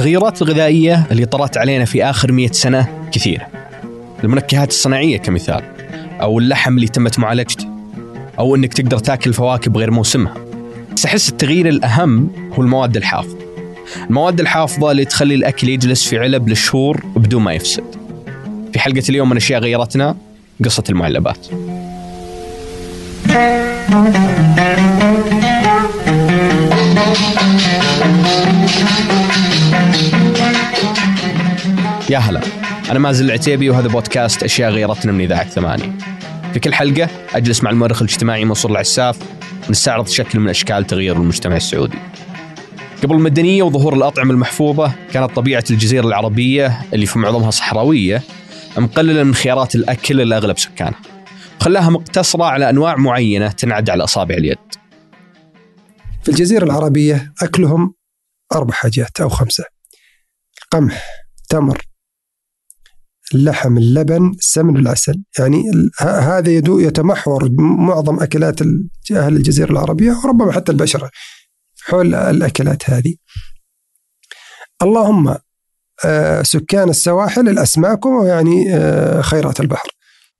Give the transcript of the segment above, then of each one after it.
التغيرات الغذائية اللي طرأت علينا في آخر مئة سنة كثيرة. المنكهات الصناعية كمثال أو اللحم اللي تمت معالجته أو أنك تقدر تاكل فواكه بغير موسمها. بس أحس التغيير الأهم هو المواد الحافظة. المواد الحافظة اللي تخلي الأكل يجلس في علب لشهور بدون ما يفسد. في حلقة اليوم من أشياء غيرتنا قصة المعلبات. يا هلا. أنا مازن العتيبي وهذا بودكاست أشياء غيرتنا من إذاعة ثمانية. في كل حلقة أجلس مع المؤرخ الاجتماعي منصور العساف ونستعرض شكل من أشكال تغيير المجتمع السعودي. قبل المدنية وظهور الأطعمة المحفوظة كانت طبيعة الجزيرة العربية اللي في معظمها صحراوية مقللة من خيارات الأكل لأغلب سكانها. وخلاها مقتصرة على أنواع معينة تنعد على أصابع اليد. في الجزيرة العربية أكلهم أربع حاجات أو خمسة. القمح تمر اللحم اللبن السمن والعسل. يعني هذا يدو يتمحور معظم أكلات أهل الجزيرة العربية وربما حتى البشرة حول الأكلات هذه. اللهم آه، سكان السواحل الأسماك ويعني آه، خيرات البحر.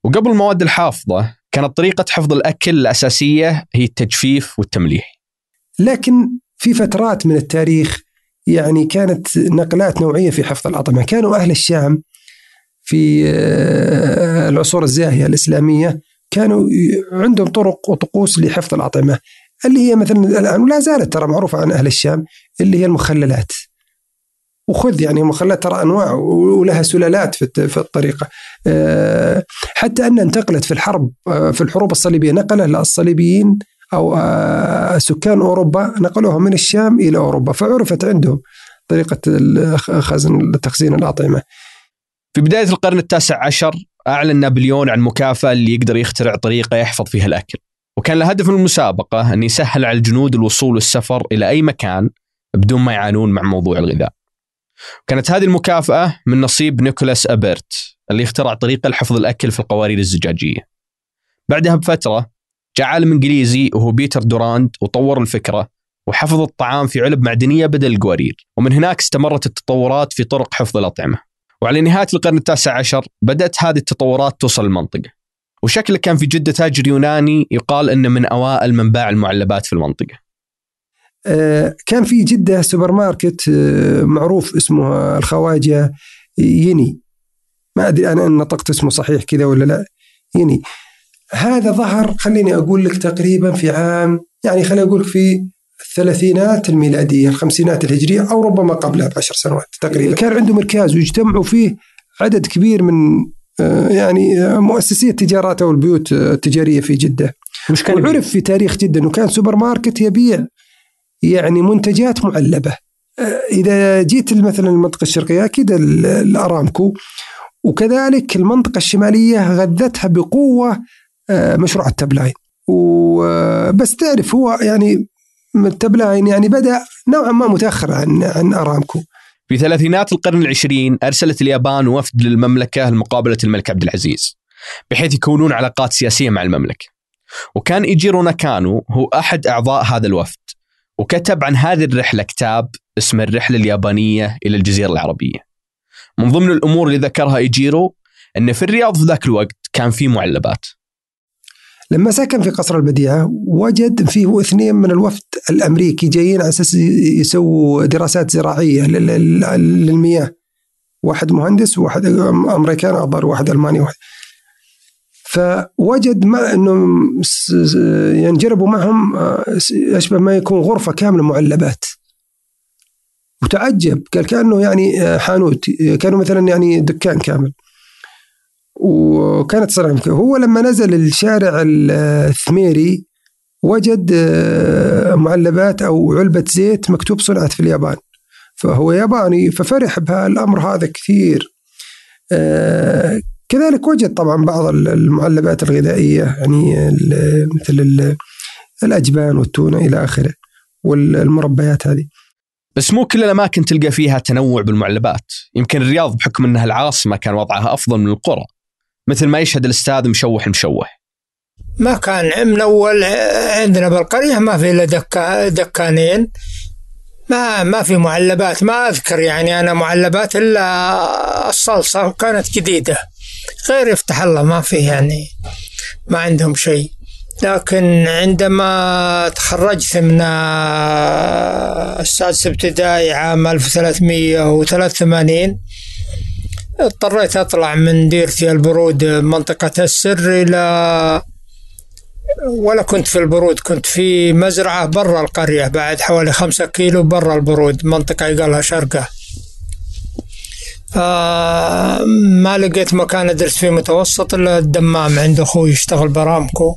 وقبل المواد الحافظة كانت طريقة حفظ الأكل الأساسية هي التجفيف والتمليح. لكن في فترات من التاريخ يعني كانت نقلات نوعية في حفظ الأطعمة. كانوا أهل الشام في آه، العصور الزاهية الإسلامية كانوا عندهم طرق وطقوس لحفظ الأطعمة اللي هي مثلا الآن ولا زالت ترى معروفة عن أهل الشام اللي هي المخللات. وخذ يعني المخللات ترى أنواع ولها سلالات في الطريقة. آه، حتى أن انتقلت في الحرب آه، في الحروب الصليبية نقلها الصليبيين أو سكان أوروبا نقلوها من الشام إلى أوروبا فعرفت عندهم طريقة خزن تخزين الأطعمة. في بداية القرن التاسع عشر أعلن نابليون عن مكافأة اللي يقدر يخترع طريقة يحفظ فيها الأكل. وكان له هدف من المسابقة أن يسهل على الجنود الوصول والسفر إلى أي مكان بدون ما يعانون مع موضوع الغذاء. كانت هذه المكافأة من نصيب نيكولاس أبرت اللي اخترع طريقة لحفظ الأكل في القوارير الزجاجية. بعدها بفترة جاء عالم إنجليزي وهو بيتر دوراند وطور الفكرة وحفظ الطعام في علب معدنية بدل القوارير. ومن هناك استمرت التطورات في طرق حفظ الأطعمة. وعلى نهاية القرن التاسع عشر بدأت هذه التطورات توصل المنطقة وشكله كان في جدة تاجر يوناني يقال أنه من أوائل من باع المعلبات في المنطقة. آه، كان في جدة سوبر ماركت آه، معروف اسمه الخواجة يني. ما أدري أنا إن نطقت اسمه صحيح كذا ولا لا. يني. هذا ظهر خليني أقول لك تقريبا في عام يعني خليني أقول لك في الثلاثينات الميلادية الخمسينات الهجرية أو ربما قبلها بعشر سنوات تقريبا. كان عنده مركز ويجتمعوا فيه عدد كبير من آه، يعني آه، مؤسسي التجارات أو البيوت التجارية في جدة. مش كان وعرف في تاريخ جدة أنه كان سوبر ماركت يبيع يعني منتجات معلبة. آه، إذا جيت مثلا المنطقة الشرقية أكيد الأرامكو. وكذلك المنطقة الشمالية غذتها بقوة مشروع التبلاين. وبس تعرف هو يعني التبلاين يعني بدأ نوعا ما متأخر عن عن أرامكو. في ثلاثينات القرن العشرين أرسلت اليابان وفد للمملكة لمقابلة الملك عبد العزيز بحيث يكونون علاقات سياسية مع المملكة. وكان إيجيرو ناكانو هو أحد أعضاء هذا الوفد وكتب عن هذه الرحلة كتاب اسمه الرحلة اليابانية إلى الجزيرة العربية. من ضمن الأمور اللي ذكرها إيجيرو أن في الرياض في ذاك الوقت كان في معلبات. لما سكن في قصر البديعة وجد فيه اثنين من الوفد الأمريكي جايين على أساس يسووا دراسات زراعية للمياه. واحد مهندس وواحد أمريكان أظهر واحد ألماني واحد. فوجد ما إنه ينجربوا معهم أشبه ما يكون غرفة كاملة معلبات. وتعجب قال كأنه يعني حانوت. كانوا مثلا يعني دكان كامل. وكانت صراحة هو لما نزل الشارع الثميري وجد آه، معلبات أو علبة زيت مكتوب صنعت في اليابان. فهو ياباني ففرح بهالأمر هذا كثير. آه، كذلك وجد طبعا بعض المعلبات الغذائية يعني مثل الأجبان والتونة إلى آخره والمربيات هذه. بس مو كل الأماكن تلقى فيها تنوع بالمعلبات. يمكن الرياض بحكم أنها العاصمة كان وضعها أفضل من القرى. مثل ما يشهد الأستاذ مشوح مشوح. ما كان من أول عندنا بالقرية ما في إلا دكا دكانين. ما ما في معلبات ما أذكر يعني أنا معلبات إلا الصلصة وكانت جديدة. غير يفتح الله ما في يعني ما عندهم شيء. لكن عندما تخرجت من السادس ابتدائي عام 1383 اضطريت أطلع من ديرتي البرود منطقة السر إلى ولا كنت في البرود كنت في مزرعة برا القرية بعد حوالي خمسة كيلو برا البرود منطقة يقالها شرقة. ما لقيت مكان أدرس فيه متوسط إلا الدمام عند أخوي يشتغل برامكو.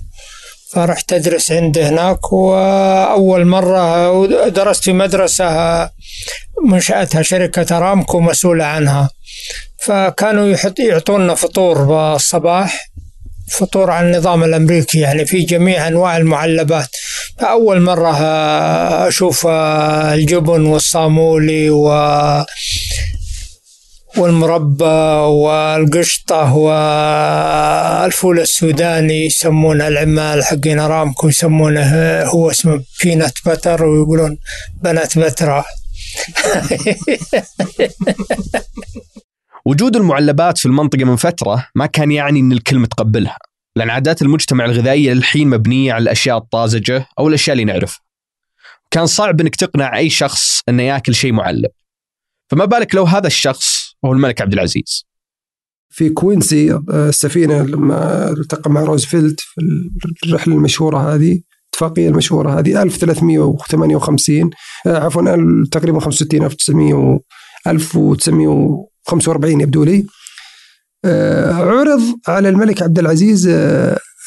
فرحت أدرس عنده هناك وأول مرة درست في مدرسة منشأتها شركة أرامكو مسؤولة عنها. فكانوا يحط يعطونا فطور بالصباح فطور على النظام الأمريكي يعني في جميع أنواع المعلبات. فأول مرة أشوف الجبن والصامولي و والمربى والقشطة والفول السوداني يسمونه العمال حقين أرامكو يسمونه هو اسمه بينات بتر ويقولون بنات بترة. وجود المعلبات في المنطقة من فترة ما كان يعني أن الكل متقبلها لأن عادات المجتمع الغذائية للحين مبنية على الأشياء الطازجة أو الأشياء اللي نعرفها. كان صعب أنك تقنع أي شخص أنه يأكل شيء معلب. فما بالك لو هذا الشخص هو الملك عبد العزيز؟ في كوينسي السفينة لما التقى مع روزفلت في الرحلة المشهورة هذه الاتفاقية المشهورة هذه 1358 عفوا تقريبا 65 1900 1945 يبدو لي. عرض على الملك عبد العزيز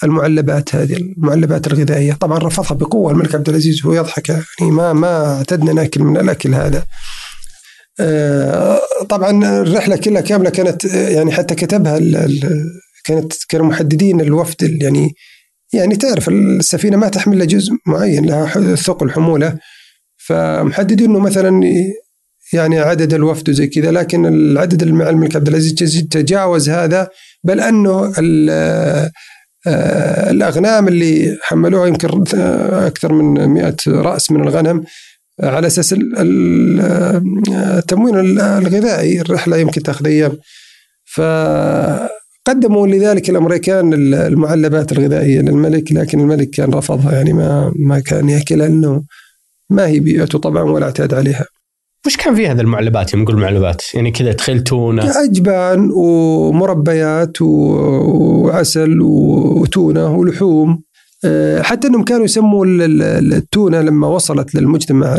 المعلبات هذه المعلبات الغذائية. طبعا رفضها بقوة الملك عبد العزيز وهو يضحك يعني ما ما اعتدنا ناكل من الأكل هذا. طبعا الرحلة كلها كاملة كانت يعني حتى كتبها كانت كانوا محددين الوفد يعني يعني تعرف السفينة ما تحمل لها جزء معين لها ثقل حمولة. فمحددين إنه مثلا يعني عدد الوفد وزي كذا لكن العدد مع الملك عبد العزيز تجاوز هذا بل أنه الأغنام اللي حملوها يمكن أكثر من 100 رأس من الغنم على أساس التموين الغذائي الرحلة يمكن تاخذ أيام فقدموا لذلك الأمريكان المعلبات الغذائية للملك لكن الملك كان رفضها يعني ما ما كان ياكلها لأنه ما هي بيئته طبعا ولا اعتاد عليها. وش كان في هذا المعلبات يوم نقول معلبات؟ يعني كذا تخيل تونه أجبان ومربيات وعسل وتونة ولحوم. حتى إنهم كانوا يسموا التونة لما وصلت للمجتمع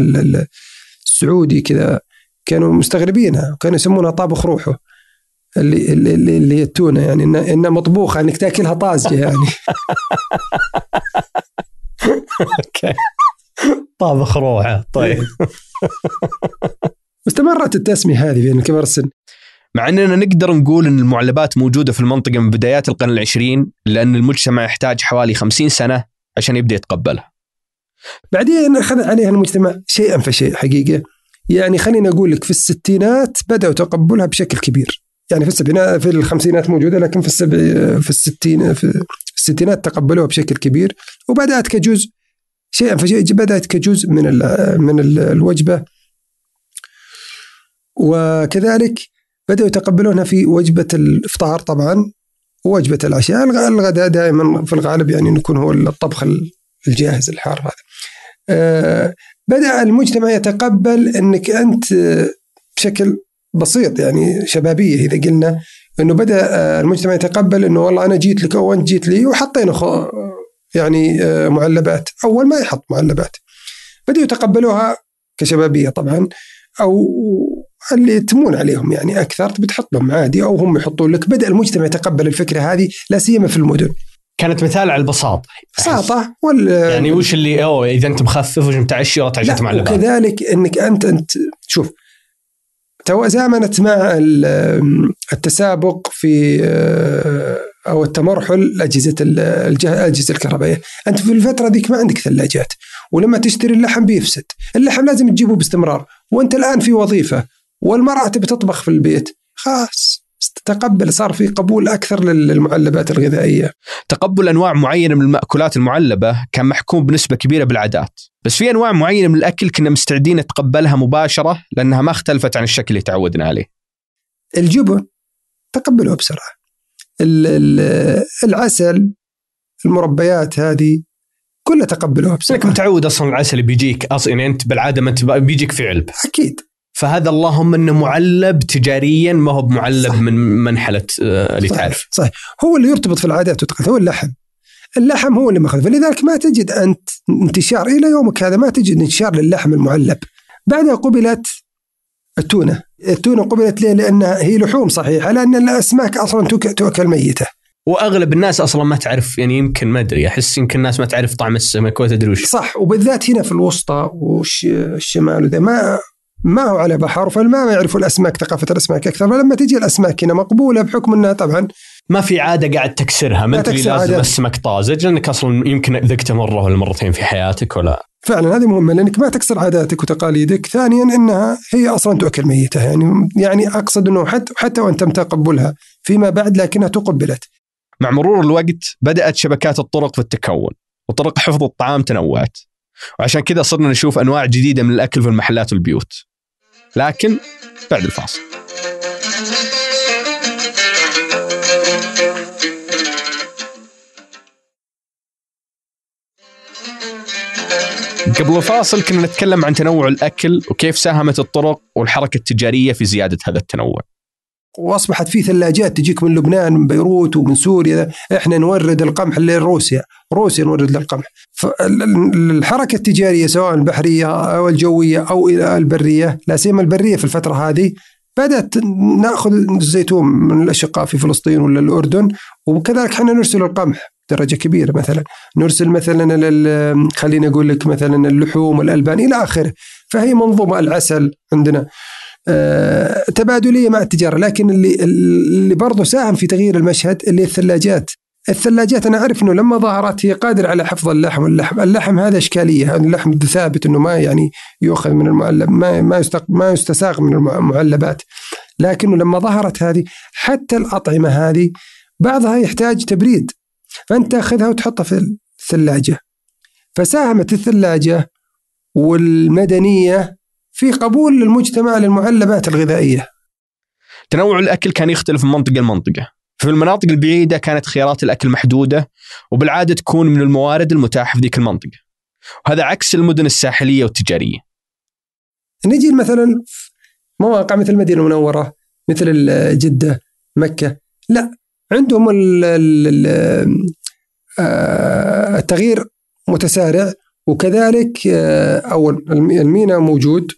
السعودي كذا كانوا مستغربينها. كانوا يسمونها طابخ روحه اللي اللي, اللي هي التونة يعني إنها مطبوخة إنك تأكلها طازجة يعني. أوكي. طابخ روحه طيب. واستمرت التسمية هذه بين كبار السن. مع إننا نقدر نقول إن المعلبات موجودة في المنطقة من بدايات القرن العشرين لأن المجتمع يحتاج حوالي خمسين سنة عشان يبدأ يتقبلها. بعدين اخذ عليها المجتمع شيئا فشيء حقيقة. يعني خليني أقول لك في الستينات بدأوا تقبلها بشكل كبير. يعني في السبعينات في الخمسينات موجودة لكن في السبع في الستين في الستينات تقبلوها بشكل كبير وبدأت كجزء شيئا فشيء بدأت كجزء من ال من ال الوجبة. وكذلك بدأوا يتقبلونها في وجبة الإفطار طبعا ووجبة العشاء. الغداء دائما في الغالب يعني يكون هو الطبخ الجاهز الحار هذا. أه بدأ المجتمع يتقبل أنك أنت بشكل بسيط يعني شبابية. إذا قلنا أنه بدأ المجتمع يتقبل أنه والله أنا جيت لك أو أنت جيت لي وحطينا يعني معلبات. أول ما يحط معلبات بدأوا يتقبلوها كشبابية طبعا أو اللي يتمون عليهم يعني أكثر بتحط لهم عادي أو هم يحطون لك. بدأ المجتمع يتقبل الفكرة هذه لا سيما في المدن. كانت مثال على البساطه بساطة. وال يعني وش اللي أوه إذا أنت مخفف وش متعشي وتعشيت مع اللبان وكذلك إنك أنت أنت شوف تزامنت مع التسابق في أو التمرحل أجهزة الاجهزه الكهربائية، أنت في الفترة ذيك ما عندك ثلاجات، ولما تشتري اللحم بيفسد، اللحم لازم تجيبه باستمرار، وأنت الآن في وظيفة والمرأة تبي تطبخ في البيت. خلاص تقبل صار في قبول أكثر للمعلبات الغذائية. تقبل أنواع معينة من المأكولات المعلبة كان محكوم بنسبة كبيرة بالعادات، بس في أنواع معينة من الأكل كنا مستعدين نتقبلها مباشرة لأنها ما اختلفت عن الشكل اللي تعودنا عليه. الجبن تقبله بسرعة. العسل المربيات هذه كلها تقبلوها إنك بسرعة متعود أصلا العسل بيجيك أصلا يعني أنت بالعادة ما أنت بيجيك في علبه، أكيد فهذا اللهم إنه معلب تجاريا ما هو معلب صح. من منحلة آه، اللي صحيح. تعرف. صحيح هو اللي يرتبط في العادات والتقاليد هو اللحم اللحم هو اللي مأخذ فلذلك ما تجد أنت انتشار إلى يومك هذا ما تجد انتشار للحم المعلب بعدها قبلت التونة. التونة قبلت ليه؟ لانها هي لحوم صحيحة لأن الاسماك أصلا تؤك- تؤكل ميتة. وأغلب الناس أصلا ما تعرف يعني يمكن ما أدري أحس يمكن الناس ما تعرف طعم السمك ولا تدري وش. صح وبالذات هنا في الوسطى والشمال وذا ما ما هو على بحر فما ما يعرفوا الأسماك ثقافة الأسماك أكثر. فلما تجي الأسماك هنا مقبولة بحكم إنها طبعا ما في عادة قاعد تكسرها ما انت تكسر لازم. السمك طازج لأنك أصلا يمكن ذقته مره ولا مرتين في حياتك ولا فعلا هذه مهمة لأنك ما تكسر عاداتك وتقاليدك، ثانيا إنها هي أصلا تؤكل ميتة يعني يعني أقصد إنه حتى حتى وان تم تقبلها فيما بعد لكنها تقبلت. مع مرور الوقت بدأت شبكات الطرق في التكون وطرق حفظ الطعام تنوعت. وعشان كذا صرنا نشوف أنواع جديدة من الأكل في المحلات والبيوت. لكن بعد الفاصل. قبل الفاصل كنا نتكلم عن تنوع الأكل وكيف ساهمت الطرق والحركة التجارية في زيادة هذا التنوع. وأصبحت في ثلاجات تجيك من لبنان من بيروت ومن سوريا. إحنا نورد القمح لروسيا، روسيا نورد للقمح. فالحركه التجارية سواء البحرية أو الجوية أو البرية، لا سيما البرية في الفترة هذه بدأت نأخذ الزيتون من الأشقاء في فلسطين ولا الأردن وكذلك إحنا نرسل القمح. درجة كبيرة. مثلا، نرسل مثلا خليني أقول لك مثلا اللحوم والألبان إلى آخره، فهي منظومة العسل عندنا. آه، تبادلية مع التجارة. لكن اللي اللي برضه ساهم في تغيير المشهد اللي الثلاجات. الثلاجات أنا أعرف إنه لما ظهرت هي قادره على حفظ اللحم. واللحم اللحم هذا إشكالية. اللحم ثابت إنه ما يعني يؤخذ من المعلب ما ما يستق ما يستساغ من المعلبات. لكنه لما ظهرت هذه حتى الأطعمة هذه بعضها يحتاج تبريد. فأنت تاخذها وتحطها في الثلاجة. فساهمت الثلاجة والمدنية في قبول المجتمع للمعلبات الغذائية. تنوع الأكل كان يختلف من منطقة لمنطقة. في المناطق البعيدة كانت خيارات الأكل محدودة وبالعادة تكون من الموارد المتاحة في ذيك المنطقة. وهذا عكس المدن الساحلية والتجارية. نجي مثلا مواقع مثل المدينة المنورة مثل جدة مكة. لا عندهم ال- ال- ال- آه، التغيير متسارع وكذلك آه، اول الم- الميناء موجود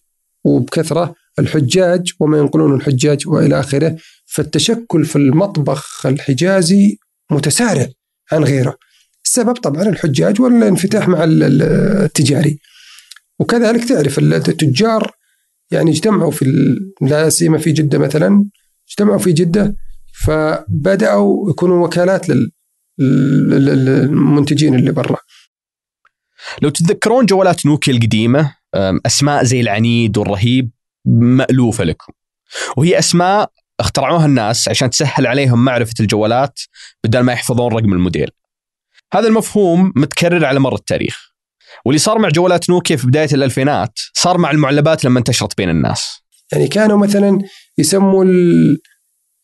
وبكثرة الحجاج وما ينقلون الحجاج وإلى آخره. فالتشكل في المطبخ الحجازي متسارع عن غيره. السبب طبعا الحجاج والانفتاح مع ال- ال- التجاري. وكذلك تعرف التجار يعني اجتمعوا في لا سيما في جدة مثلا اجتمعوا في جدة فبدأوا يكونوا وكالات لل لل- لل- للمنتجين اللي برا. لو تتذكرون جوالات نوكيا القديمة أسماء زي العنيد والرهيب مألوفة لكم. وهي أسماء اخترعوها الناس عشان تسهل عليهم معرفة الجوالات بدل ما يحفظون رقم الموديل. هذا المفهوم متكرر على مر التاريخ. واللي صار مع جوالات نوكيا في بداية الألفينات صار مع المعلبات لما انتشرت بين الناس. يعني كانوا مثلا يسموا ال-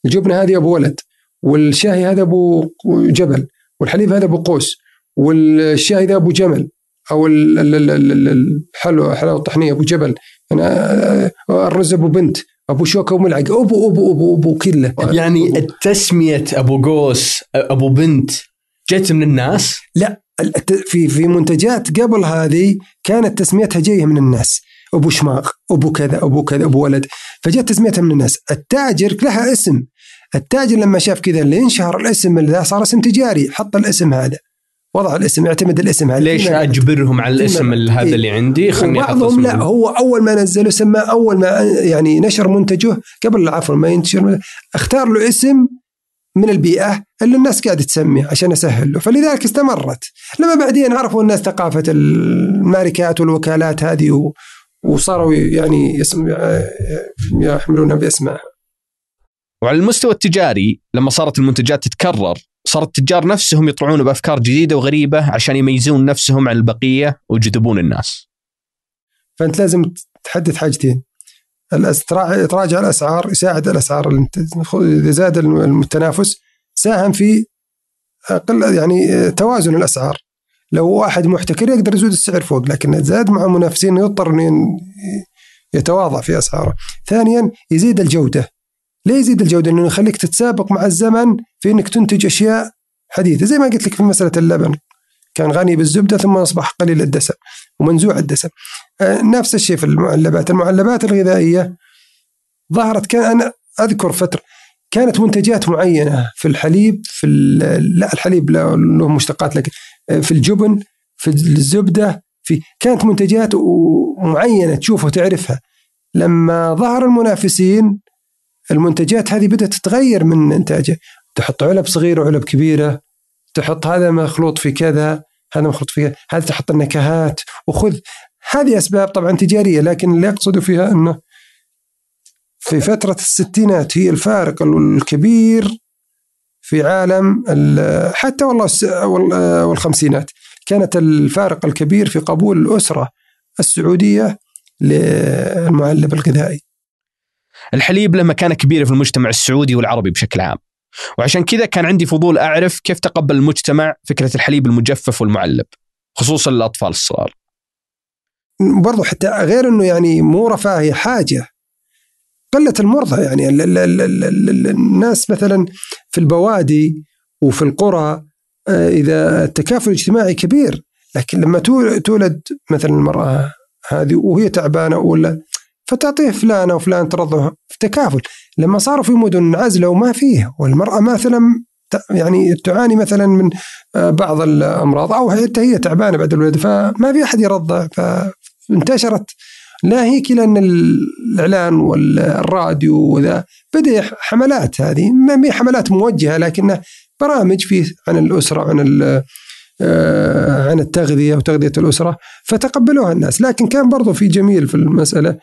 الجبنة هذه أبو ولد والشاهي هذا أبو جبل والحليب هذا أبو قوس والشاي ذا أبو جمل أو ال- ال- ال- ال- ال- الحلوى الحلاوه الطحينيه أبو جبل يعني آه، الرز أبو بنت أبو شوكة وملعقه أبو أبو أبو أبو كله. يعني التسمية أبو قوس أبو بنت جت من الناس؟ لا في في منتجات قبل هذه كانت تسميتها جاية من الناس. أبو شماغ أبو كذا أبو كذا أبو ولد فجت تسميتها من الناس. التاجر لها اسم. التاجر لما شاف كذا اللي انشهر الاسم ذا صار اسم تجاري حط الاسم هذا. وضع الاسم يعتمد الاسم هذا. ليش أجبرهم على الاسم هذا إيه. اللي عندي؟ خلني اسم لا هو أول ما نزله سماه أول ما يعني نشر منتجه قبل عفوا ما ينتشر. اختار له اسم من البيئة اللي الناس قاعدة تسميه عشان اسهل له فلذلك استمرت. لما بعدين عرفوا الناس ثقافة الماركات والوكالات هذه وصاروا يعني يسم يحملونها باسمها وعلى المستوى التجاري لما صارت المنتجات تتكرر صار التجار نفسهم يطلعون بأفكار جديدة وغريبة عشان يميزون نفسهم عن البقية ويجذبون الناس. فأنت لازم تحدد حاجتين تراجع الأسعار يساعد الأسعار إذا زاد التنافس ساهم في قل يعني توازن الأسعار لو واحد محتكر يقدر يزود السعر فوق لكن زاد مع منافسين يضطر يتواضع في أسعاره. ثانيا يزيد الجودة. ليه يزيد الجودة؟ لأنه يخليك تتسابق مع الزمن في إنك تنتج أشياء حديثة زي ما قلت لك في مسألة اللبن كان غني بالزبدة ثم أصبح قليل الدسم ومنزوع الدسم. آه، نفس الشيء في المعلبات، المعلبات الغذائية ظهرت كان أنا أذكر فترة كانت منتجات معينة في الحليب في لا الحليب له مشتقات لكن آه، في الجبن في الزبدة في كانت منتجات معينة تشوفها وتعرفها لما ظهر المنافسين المنتجات هذه بدأت تتغير من انتاجها تحط علب صغيرة وعلب كبيرة. تحط هذا مخلوط في كذا هذا مخلوط في هذا تحط النكهات. وخذ هذه أسباب طبعا تجارية لكن اللي أقصده فيها إنه في فترة الستينات هي الفارق الكبير في عالم ال- حتى والله والخمسينات. كانت الفارق الكبير في قبول الأسرة السعودية للمعلب الغذائي. الحليب له مكانة كبيرة في المجتمع السعودي والعربي بشكل عام. وعشان كذا كان عندي فضول أعرف كيف تقبل المجتمع فكرة الحليب المجفف والمعلب خصوصا للاطفال الصغار. برضو حتى غير إنه يعني مو رفاهيه حاجة قلة المرضى يعني ال ال ال ال ال ال الناس مثلا في البوادي وفي القرى آه، إذا التكافل الاجتماعي كبير لكن لما تول- تولد مثلا المرأة هذه وهي تعبانة ولا فتعطيه فلانه وفلان ترضعها في تكافل. لما صاروا في مدن عزله وما فيه والمرأة مثلا يعني تعاني مثلا من آه، بعض الأمراض أو حتى هي تعبانة بعد الولاده فما في أحد يرضع فانتشرت. ناهيك إلى أن الإعلان والراديو وذا بدأ حملات هذه. ما هي حملات موجهة لكنها برامج فيه عن الأسرة عن آه، عن التغذية وتغذية الأسرة فتقبلوها الناس. لكن كان برضو في جميل في المسألة.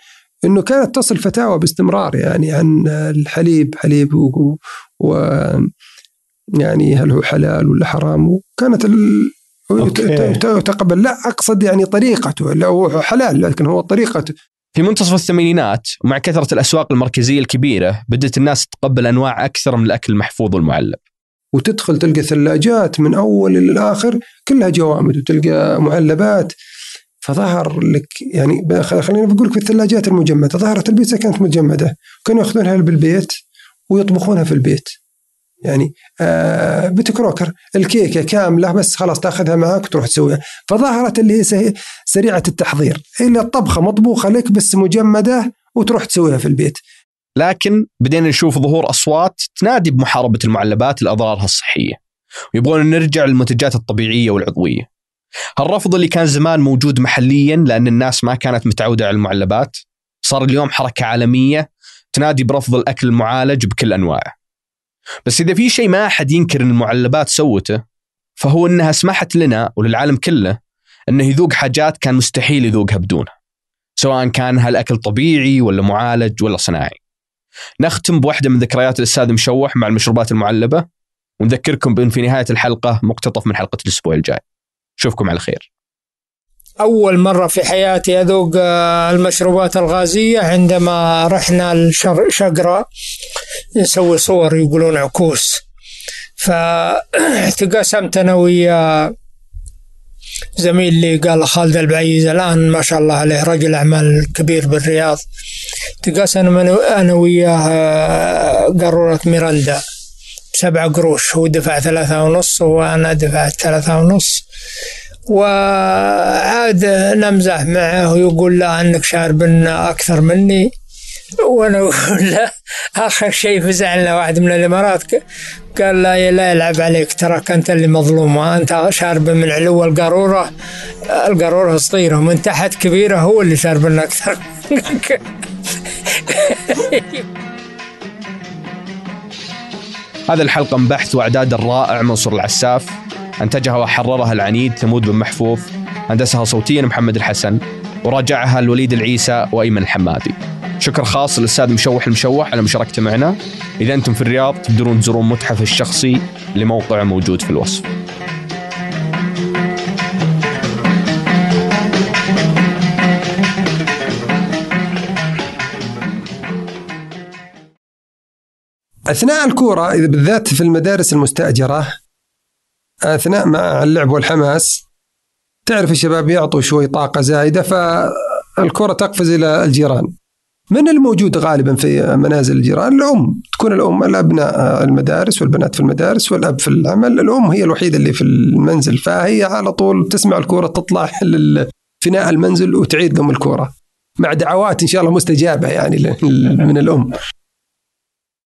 إنه كانت تصل فتاوى باستمرار يعني عن الحليب حليب و, و يعني هل هو حلال ولا حرام وكانت. تقبل لا أقصد يعني طريقته لا هو حلال لكن هو طريقته في منتصف الثمانينات ومع كثرة الأسواق المركزية الكبيرة بدأت الناس تتقبل أنواع أكثر من الأكل المحفوظ والمعلب. وتدخل تلقى ثلاجات من أول إلى الآخر كلها جوامد وتلقى معلبات فظهر لك يعني خليني بقول لك في الثلاجات المجمدة ظهرت البيتزا كانت مجمدة. كانوا يأخذونها بالبيت ويطبخونها في البيت. يعني آه بيت كروكر الكيكة كاملة بس خلاص تأخذها معك وتروح تسويها. فظهرت اللي هي سريعة التحضير. الا الطبخه مطبوخة لك بس مجمدة وتروح تسويها في البيت. لكن بدينا نشوف ظهور أصوات تنادي بمحاربة المعلبات لأضرارها الصحية. ويبغون نرجع للمنتجات الطبيعية والعضوية. هالرفض اللي كان زمان موجود محليا لأن الناس ما كانت متعودة على المعلبات صار اليوم حركة عالمية تنادي برفض الأكل المعالج بكل أنواعه. بس إذا في شيء ما أحد ينكر إن المعلبات سوته فهو إنها سمحت لنا وللعالم كله انه يذوق حاجات كان مستحيل يذوقها بدونها. سواء كان هالأكل طبيعي ولا معالج ولا صناعي. نختم بواحده من ذكريات الأستاذ مشوح مع المشروبات المعلبة ونذكركم بإن في نهاية الحلقة مقتطف من حلقة الأسبوع الجاي. أشوفكم على خير. أول مرة في حياتي أذوق آه، المشروبات الغازية عندما رحنا الشقرة نسوي صور يقولون عكوس. فتقاسمت أنا ويا زميل لي قال خالد البعيز الآن ما شاء الله عليه رجل أعمال كبير بالرياض. تقاسم أنا وياه آه، قارورة ميرندا بسبعة قروش هو دفع ثلاثة ونص وأنا دفعت ثلاثة ونص. وعاد نمزح معه ويقول لا أنك شارب أكثر مني. وأنا أقول له آخر شيء فزعنا واحد من الإمارات. قال لا لا يلعب عليك تراك أنت اللي مظلوم أنت شارب من علو القارورة. القارورة صغيرة ومن تحت كبيرة هو اللي شارب أكثر. هذه الحلقة من بحث وإعداد الرائع منصور العساف. أنتجها وحررها العنيد ثمود بن محفوظ هندسها صوتيا محمد الحسن. وراجعها الوليد العيسى وإيمن الحمادي. شكر خاص للأستاذ مشوح المشوح على مشاركته معنا. إذا أنتم في الرياض تقدرون تزورون متحف الشخصي لموقعه موجود في الوصف. أثناء الكورة إذا بالذات في المدارس المستأجرة أثناء مع اللعب والحماس تعرف الشباب يعطوا شوي طاقة زايدة فالكره تقفز إلى الجيران. من الموجود غالبا في منازل الجيران؟ الأم تكون الأم الأبناء المدارس والبنات في المدارس والأب في العمل. الأم هي الوحيدة اللي في المنزل فهي على طول تسمع الكورة تطلع فناء المنزل وتعيد لهم الكورة مع دعوات إن شاء الله مستجابة يعني من الأم.